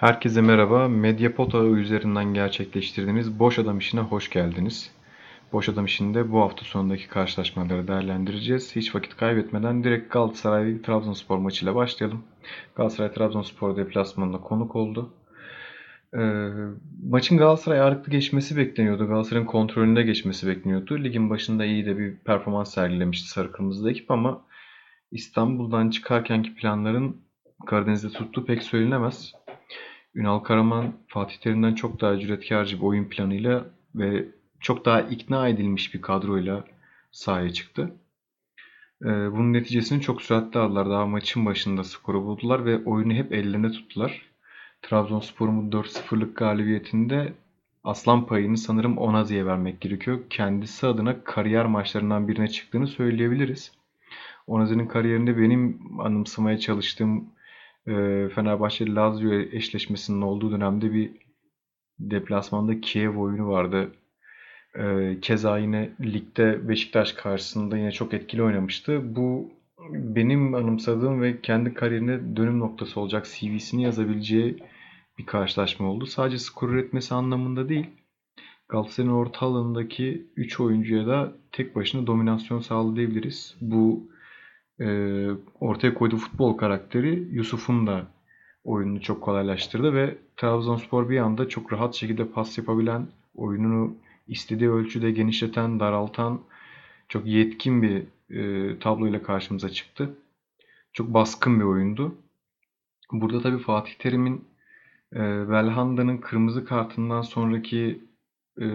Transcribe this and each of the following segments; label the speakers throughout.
Speaker 1: Herkese merhaba. Mediapod ağı üzerinden gerçekleştirdiğimiz Boş Adam işine hoş geldiniz. Boş Adam işinde bu hafta sonundaki karşılaşmaları değerlendireceğiz. Hiç vakit kaybetmeden direkt Galatasaray Trabzonspor maçıyla başlayalım. Galatasaray Trabzonspor deplasmanında konuk oldu. Ee, maçın Galatasaray ağırlıklı geçmesi bekleniyordu. Galatasaray'ın kontrolünde geçmesi bekleniyordu. Ligin başında iyi de bir performans sergilemişti Sarı Kırmızı'da ekip ama İstanbul'dan çıkarkenki planların Karadeniz'de tuttuğu pek söylenemez. Ünal Karaman Fatih Terim'den çok daha cüretkarcı bir oyun planıyla ve çok daha ikna edilmiş bir kadroyla sahaya çıktı. Ee, bunun neticesini çok süratli aldılar. Daha maçın başında skoru buldular ve oyunu hep ellerinde tuttular. Trabzonspor'un 4-0'lık galibiyetinde aslan payını sanırım Onazi'ye vermek gerekiyor. Kendisi adına kariyer maçlarından birine çıktığını söyleyebiliriz. Onazi'nin kariyerinde benim anımsamaya çalıştığım Fenerbahçe Lazio eşleşmesinin olduğu dönemde bir deplasmanda Kiev oyunu vardı. E, keza yine ligde Beşiktaş karşısında yine çok etkili oynamıştı. Bu benim anımsadığım ve kendi kariyerine dönüm noktası olacak CV'sini yazabileceği bir karşılaşma oldu. Sadece skor üretmesi anlamında değil. Galatasaray'ın orta alanındaki 3 oyuncuya da tek başına dominasyon sağladı diyebiliriz. Bu e, ortaya koyduğu futbol karakteri Yusuf'un da oyununu çok kolaylaştırdı ve Trabzonspor bir anda çok rahat şekilde pas yapabilen, oyununu istediği ölçüde genişleten, daraltan çok yetkin bir e, tabloyla karşımıza çıktı. Çok baskın bir oyundu. Burada tabii Fatih Terim'in e, Belhanda'nın kırmızı kartından sonraki e,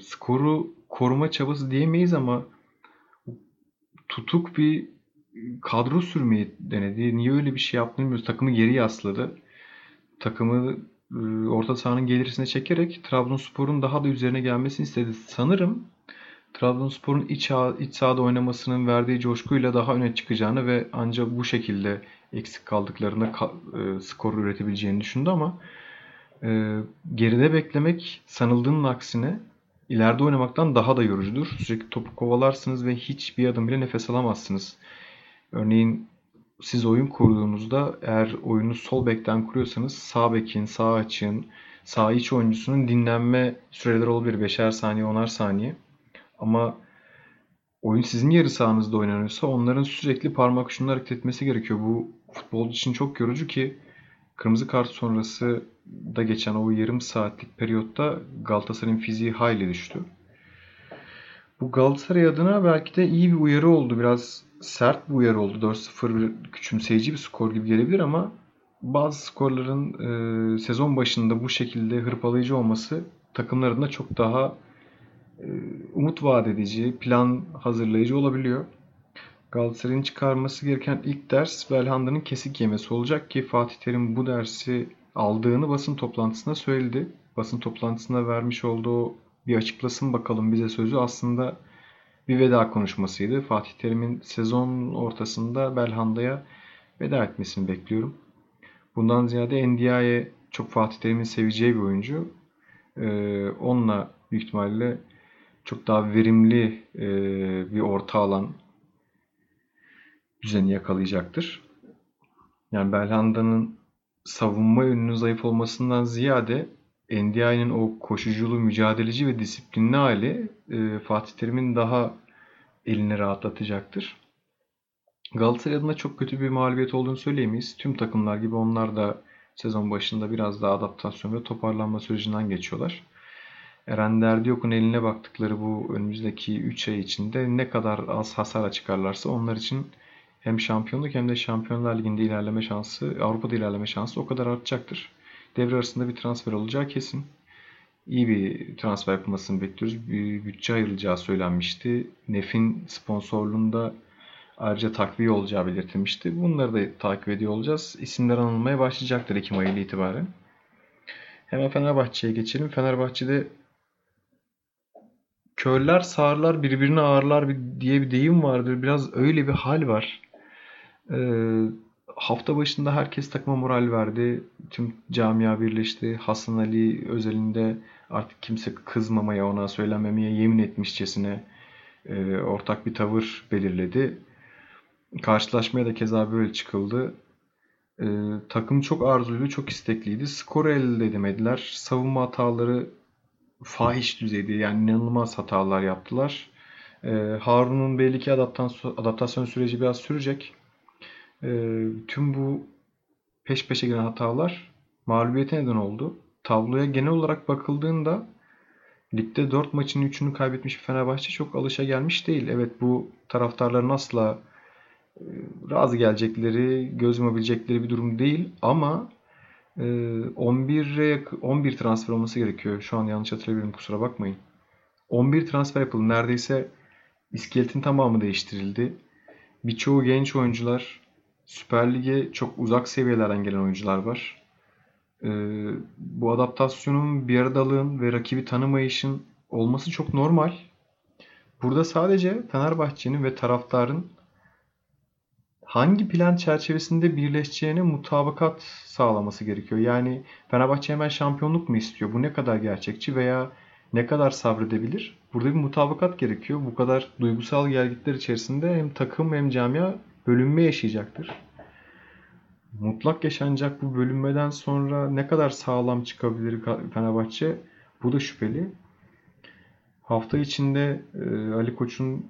Speaker 1: skoru koruma çabası diyemeyiz ama tutuk bir kadro sürmeyi denedi. Niye öyle bir şey yaptığını bilmiyoruz. Takımı geri yasladı. Takımı e, orta sahanın gelirisine çekerek Trabzonspor'un daha da üzerine gelmesini istedi. Sanırım Trabzonspor'un iç, iç sahada oynamasının verdiği coşkuyla daha öne çıkacağını ve ancak bu şekilde eksik kaldıklarında e, skor üretebileceğini düşündü ama e, geride beklemek sanıldığının aksine ileride oynamaktan daha da yorucudur. Sürekli topu kovalarsınız ve hiçbir adım bile nefes alamazsınız. Örneğin siz oyun kurduğunuzda eğer oyunu sol bekten kuruyorsanız sağ bekin, sağ açığın, sağ iç oyuncusunun dinlenme süreleri olabilir. 5'er saniye, 10'ar saniye. Ama oyun sizin yarı sahanızda oynanıyorsa onların sürekli parmak ucunda hareket etmesi gerekiyor. Bu futbolcu için çok yorucu ki kırmızı kart sonrası da geçen o yarım saatlik periyotta Galatasaray'ın fiziği hayli düştü. Bu Galatasaray adına belki de iyi bir uyarı oldu. Biraz sert bir uyarı oldu. 4-0 küçümseyici bir skor gibi gelebilir ama bazı skorların e, sezon başında bu şekilde hırpalayıcı olması takımlarında çok daha e, umut vaat edici, plan hazırlayıcı olabiliyor. Galatasaray'ın çıkarması gereken ilk ders Belhanda'nın kesik yemesi olacak ki Fatih Terim bu dersi aldığını basın toplantısında söyledi. Basın toplantısında vermiş olduğu bir açıklasın bakalım bize sözü aslında bir veda konuşmasıydı. Fatih Terim'in sezon ortasında Belhanda'ya veda etmesini bekliyorum. Bundan ziyade Ndiaye çok Fatih Terim'in seveceği bir oyuncu. Ee, onunla büyük ihtimalle çok daha verimli e, bir orta alan düzeni yakalayacaktır. Yani Belhanda'nın savunma yönünün zayıf olmasından ziyade Ndiaye'nin o koşuculu, mücadeleci ve disiplinli hali e, Fatih Terim'in daha elini rahatlatacaktır. Galatasaray adına çok kötü bir mağlubiyet olduğunu söyleyemeyiz. Tüm takımlar gibi onlar da sezon başında biraz daha adaptasyon ve toparlanma sürecinden geçiyorlar. Eren Derdiyok'un eline baktıkları bu önümüzdeki 3 ay içinde ne kadar az hasar çıkarlarsa onlar için hem şampiyonluk hem de Şampiyonlar Ligi'nde ilerleme şansı, Avrupa'da ilerleme şansı o kadar artacaktır. Devre arasında bir transfer olacağı kesin. İyi bir transfer yapılmasını bekliyoruz. Bir bütçe ayrılacağı söylenmişti. Nef'in sponsorluğunda ayrıca takviye olacağı belirtilmişti. Bunları da takip ediyor olacağız. İsimler anılmaya başlayacaktır Ekim ayı ile itibaren. Hemen Fenerbahçe'ye geçelim. Fenerbahçe'de körler sağırlar birbirine ağırlar diye bir deyim vardır. Biraz öyle bir hal var. Ee, hafta başında herkes takıma moral verdi. Tüm camia birleşti. Hasan Ali özelinde artık kimse kızmamaya, ona söylenmemeye yemin etmişçesine e, ortak bir tavır belirledi. Karşılaşmaya da keza böyle çıkıldı. Ee, takım çok arzuluydu, çok istekliydi. Skoru elde edemediler. Savunma hataları fahiş düzeyde yani inanılmaz hatalar yaptılar. Ee, Harun'un belli ki adaptasyon süreci biraz sürecek. Ee, tüm bu peş peşe gelen hatalar mağlubiyete neden oldu. Tabloya genel olarak bakıldığında ligde 4 maçın 3'ünü kaybetmiş bir Fenerbahçe çok alışa gelmiş değil. Evet bu taraftarların asla e, razı gelecekleri, göz yumabilecekleri bir durum değil ama 11'e 11 transfer olması gerekiyor. Şu an yanlış hatırlayabilirim kusura bakmayın. 11 transfer yapıldı. Neredeyse iskeletin tamamı değiştirildi. Birçoğu genç oyuncular. Süper Lig'e çok uzak seviyelerden gelen oyuncular var. Ee, bu adaptasyonun bir aradalığın ve rakibi tanımayışın olması çok normal. Burada sadece Fenerbahçe'nin ve taraftarın hangi plan çerçevesinde birleşeceğine mutabakat sağlaması gerekiyor. Yani Fenerbahçe hemen şampiyonluk mu istiyor? Bu ne kadar gerçekçi veya ne kadar sabredebilir? Burada bir mutabakat gerekiyor. Bu kadar duygusal gelgitler içerisinde hem takım hem camia bölünme yaşayacaktır. Mutlak yaşanacak bu bölünmeden sonra ne kadar sağlam çıkabilir Fenerbahçe? Bu da şüpheli. Hafta içinde e, Ali Koç'un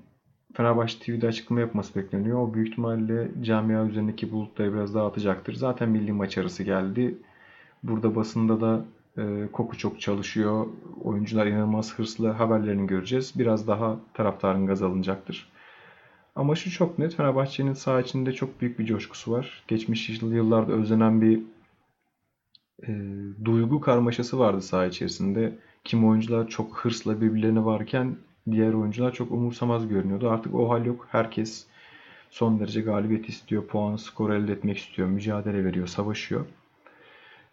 Speaker 1: Fenerbahçe TV'de açıklama yapması bekleniyor. O büyük ihtimalle camia üzerindeki bulutları biraz dağıtacaktır. Zaten milli maç arası geldi. Burada basında da e, koku çok çalışıyor. Oyuncular inanılmaz hırslı haberlerini göreceğiz. Biraz daha taraftarın gaz alınacaktır. Ama şu çok net Fenerbahçe'nin saha içinde çok büyük bir coşkusu var. Geçmiş yıllarda özlenen bir e, duygu karmaşası vardı saha içerisinde. Kim oyuncular çok hırsla birbirlerine varken diğer oyuncular çok umursamaz görünüyordu. Artık o hal yok. Herkes son derece galibiyet istiyor, puan, skor elde etmek istiyor, mücadele veriyor, savaşıyor.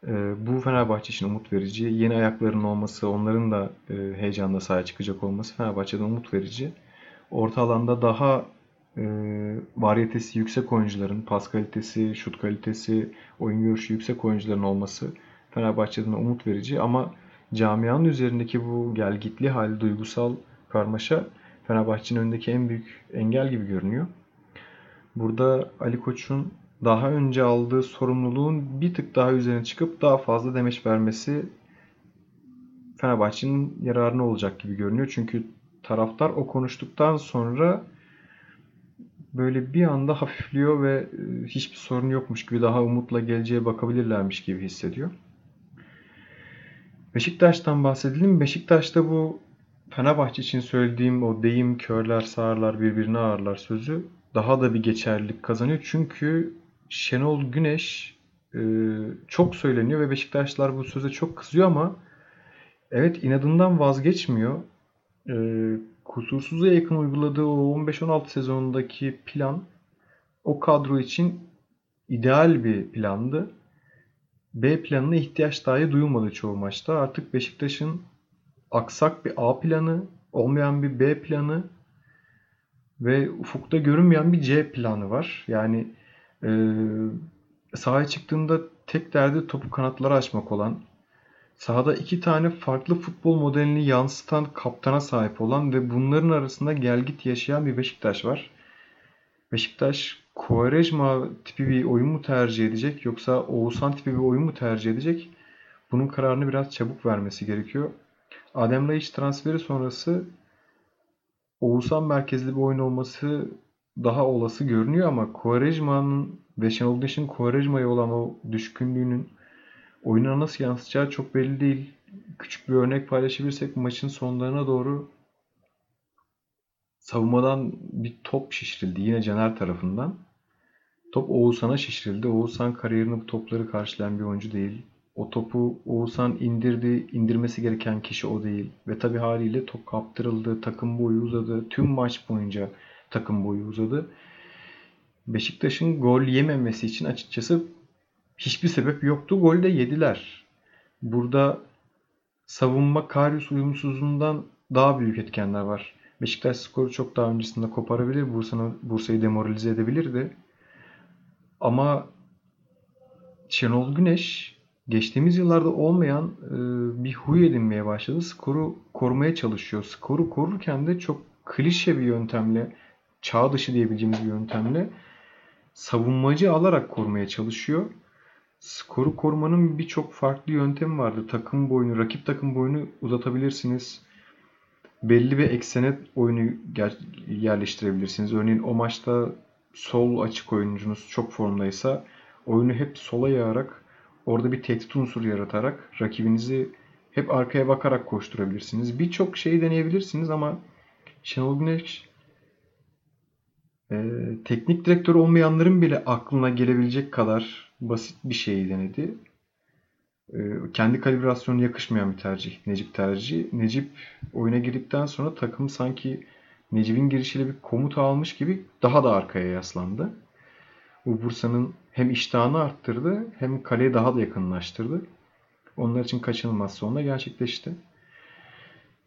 Speaker 1: Ee, bu Fenerbahçe için umut verici. Yeni ayakların olması, onların da e, heyecanla sahaya çıkacak olması Fenerbahçe'den umut verici. Orta alanda daha e, variyetesi yüksek oyuncuların, pas kalitesi, şut kalitesi, oyun görüşü yüksek oyuncuların olması Fenerbahçe'den umut verici. Ama camianın üzerindeki bu gelgitli hal, duygusal karmaşa Fenerbahçe'nin önündeki en büyük engel gibi görünüyor. Burada Ali Koç'un daha önce aldığı sorumluluğun bir tık daha üzerine çıkıp daha fazla demeç vermesi Fenerbahçe'nin yararına olacak gibi görünüyor. Çünkü taraftar o konuştuktan sonra böyle bir anda hafifliyor ve e, hiçbir sorun yokmuş gibi daha umutla geleceğe bakabilirlermiş gibi hissediyor. Beşiktaş'tan bahsedelim. Beşiktaş'ta bu Fenerbahçe için söylediğim o deyim körler sağırlar birbirine ağırlar sözü daha da bir geçerlilik kazanıyor. Çünkü Şenol Güneş e, çok söyleniyor ve Beşiktaşlılar bu söze çok kızıyor ama evet inadından vazgeçmiyor. E, kusursuza yakın uyguladığı o 15-16 sezonundaki plan o kadro için ideal bir plandı. B planına ihtiyaç dahi duyulmadı çoğu maçta. Artık Beşiktaş'ın aksak bir A planı, olmayan bir B planı ve ufukta görünmeyen bir C planı var. Yani e, sahaya çıktığında tek derdi topu kanatlara açmak olan, sahada iki tane farklı futbol modelini yansıtan kaptana sahip olan ve bunların arasında gelgit yaşayan bir Beşiktaş var. Beşiktaş Quaresma tipi bir oyun mu tercih edecek yoksa Oğuzhan tipi bir oyun mu tercih edecek? Bunun kararını biraz çabuk vermesi gerekiyor. Adem Laiç transferi sonrası Oğuzhan merkezli bir oyun olması daha olası görünüyor ama Quaresma'nın ve Şenol Güneş'in Quaresma'ya olan o düşkünlüğünün oyuna nasıl yansıtacağı çok belli değil. Küçük bir örnek paylaşabilirsek maçın sonlarına doğru savunmadan bir top şişirildi yine Caner tarafından. Top Oğuzhan'a şişirildi. Oğuzhan kariyerinde bu topları karşılayan bir oyuncu değil. O topu Oğuzhan indirdi. indirmesi gereken kişi o değil. Ve tabi haliyle top kaptırıldı. Takım boyu uzadı. Tüm maç boyunca takım boyu uzadı. Beşiktaş'ın gol yememesi için açıkçası hiçbir sebep yoktu. Gol de yediler. Burada savunma Karius uyumsuzluğundan daha büyük etkenler var. Beşiktaş skoru çok daha öncesinde koparabilir. Bursa'nı Bursa'yı demoralize edebilirdi. Ama Şenol Güneş geçtiğimiz yıllarda olmayan e, bir huy edinmeye başladı. Skoru korumaya çalışıyor. Skoru korurken de çok klişe bir yöntemle, çağ dışı diyebileceğimiz bir yöntemle savunmacı alarak korumaya çalışıyor. Skoru korumanın birçok farklı yöntemi vardır. Takım boyunu, rakip takım boyunu uzatabilirsiniz. Belli bir eksene oyunu yerleştirebilirsiniz. Örneğin o maçta sol açık oyuncunuz çok formdaysa oyunu hep sola yağarak orada bir tehdit unsuru yaratarak rakibinizi hep arkaya bakarak koşturabilirsiniz. Birçok şey deneyebilirsiniz ama Şenol Güneş e, teknik direktör olmayanların bile aklına gelebilecek kadar basit bir şey denedi. E, kendi kalibrasyonu yakışmayan bir tercih. Necip tercih. Necip oyuna girdikten sonra takım sanki Necip'in girişiyle bir komut almış gibi daha da arkaya yaslandı. Bu Bursa'nın hem iştahını arttırdı hem kaleye daha da yakınlaştırdı. Onlar için kaçınılmaz sonunda gerçekleşti.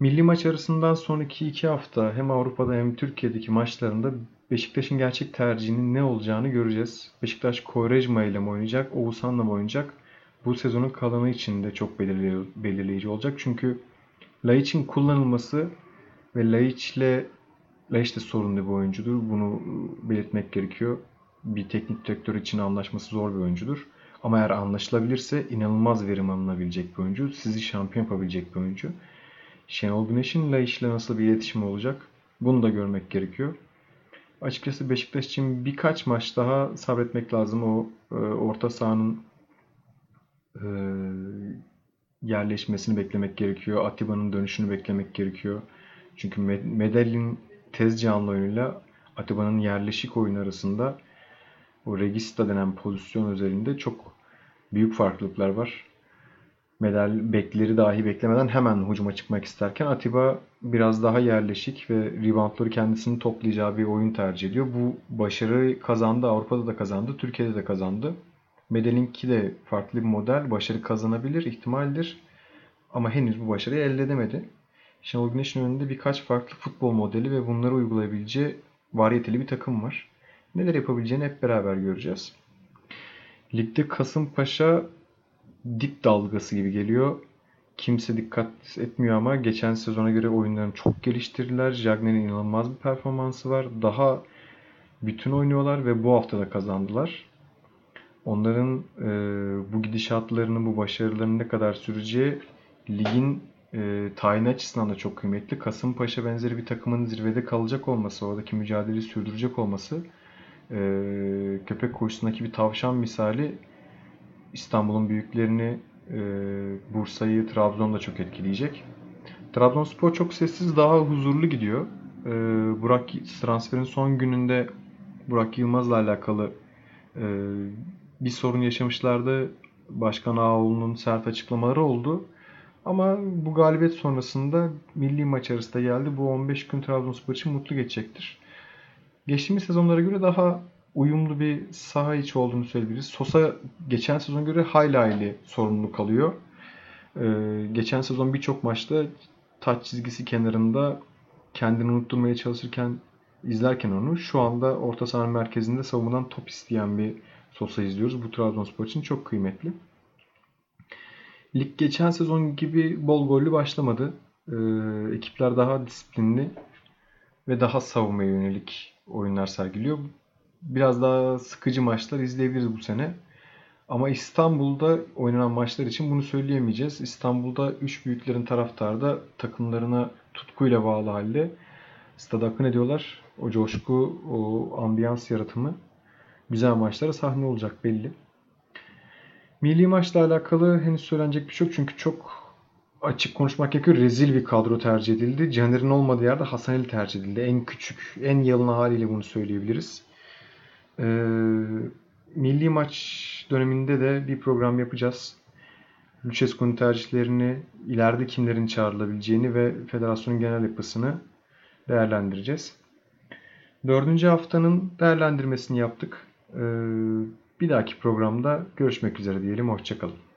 Speaker 1: Milli maç arasından sonraki iki hafta hem Avrupa'da hem Türkiye'deki maçlarında Beşiktaş'ın gerçek tercihinin ne olacağını göreceğiz. Beşiktaş Kovarejma ile mi oynayacak, Oğuzhan'la mı oynayacak? Bu sezonun kalanı için de çok belirleyici olacak. Çünkü Laiç'in kullanılması ve Laiç'le Laiç de sorunlu bir oyuncudur. Bunu belirtmek gerekiyor. Bir teknik direktör için anlaşması zor bir oyuncudur. Ama eğer anlaşılabilirse inanılmaz verim alınabilecek bir oyuncu. Sizi şampiyon yapabilecek bir oyuncu. Şenol Güneş'in Laiç'le nasıl bir iletişim olacak? Bunu da görmek gerekiyor. Açıkçası Beşiktaş için birkaç maç daha sabretmek lazım. O e, orta sahanın e, yerleşmesini beklemek gerekiyor. Atiba'nın dönüşünü beklemek gerekiyor. Çünkü Medellin tez canlı oyunuyla Atiba'nın yerleşik oyun arasında o regista denen pozisyon özelinde çok büyük farklılıklar var. Medal bekleri dahi beklemeden hemen hücuma çıkmak isterken Atiba biraz daha yerleşik ve reboundları kendisini toplayacağı bir oyun tercih ediyor. Bu başarı kazandı. Avrupa'da da kazandı. Türkiye'de de kazandı. Medel'inki de farklı bir model. Başarı kazanabilir, ihtimaldir. Ama henüz bu başarıyı elde edemedi. Şenol Güneş'in önünde birkaç farklı futbol modeli ve bunları uygulayabileceği variyeteli bir takım var. Neler yapabileceğini hep beraber göreceğiz. Ligde Kasımpaşa dip dalgası gibi geliyor. Kimse dikkat etmiyor ama geçen sezona göre oyunlarını çok geliştirdiler. Jagner'in inanılmaz bir performansı var. Daha bütün oynuyorlar ve bu hafta da kazandılar. Onların e, bu gidişatlarının, bu başarılarının ne kadar süreceği ligin e, tayin açısından da çok kıymetli. Kasımpaşa benzeri bir takımın zirvede kalacak olması, oradaki mücadeleyi sürdürecek olması e, köpek koşusundaki bir tavşan misali İstanbul'un büyüklerini, Bursa'yı, Trabzon'da çok etkileyecek. Trabzonspor çok sessiz, daha huzurlu gidiyor. E, Burak transferin son gününde Burak Yılmaz'la alakalı e, bir sorun yaşamışlardı. Başkan Ağoğlu'nun sert açıklamaları oldu. Ama bu galibiyet sonrasında milli maç arasında geldi. Bu 15 gün Trabzonspor için mutlu geçecektir. Geçtiğimiz sezonlara göre daha uyumlu bir saha içi olduğunu söyleyebiliriz. Sosa geçen sezon göre hayli hayli sorumluluk alıyor. Ee, geçen sezon birçok maçta taç çizgisi kenarında kendini unutturmaya çalışırken izlerken onu şu anda orta saha merkezinde savunudan top isteyen bir Sosa izliyoruz. Bu Trabzonspor için çok kıymetli. Lig geçen sezon gibi bol gollü başlamadı. Ee, ekipler daha disiplinli ve daha savunmaya yönelik oyunlar sergiliyor biraz daha sıkıcı maçlar izleyebiliriz bu sene. Ama İstanbul'da oynanan maçlar için bunu söyleyemeyeceğiz. İstanbul'da üç büyüklerin taraftarı da takımlarına tutkuyla bağlı halde stada akın ediyorlar. O coşku, o ambiyans yaratımı güzel maçlara sahne olacak belli. Milli maçla alakalı henüz söylenecek bir şey yok çünkü çok açık konuşmak gerekiyor. Rezil bir kadro tercih edildi. Caner'in olmadığı yerde Hasan Ali tercih edildi. En küçük, en yalın haliyle bunu söyleyebiliriz. Ee, milli maç döneminde de bir program yapacağız. Lucescu'nun tercihlerini, ileride kimlerin çağrılabileceğini ve federasyonun genel yapısını değerlendireceğiz. Dördüncü haftanın değerlendirmesini yaptık. Ee, bir dahaki programda görüşmek üzere diyelim. Hoşçakalın.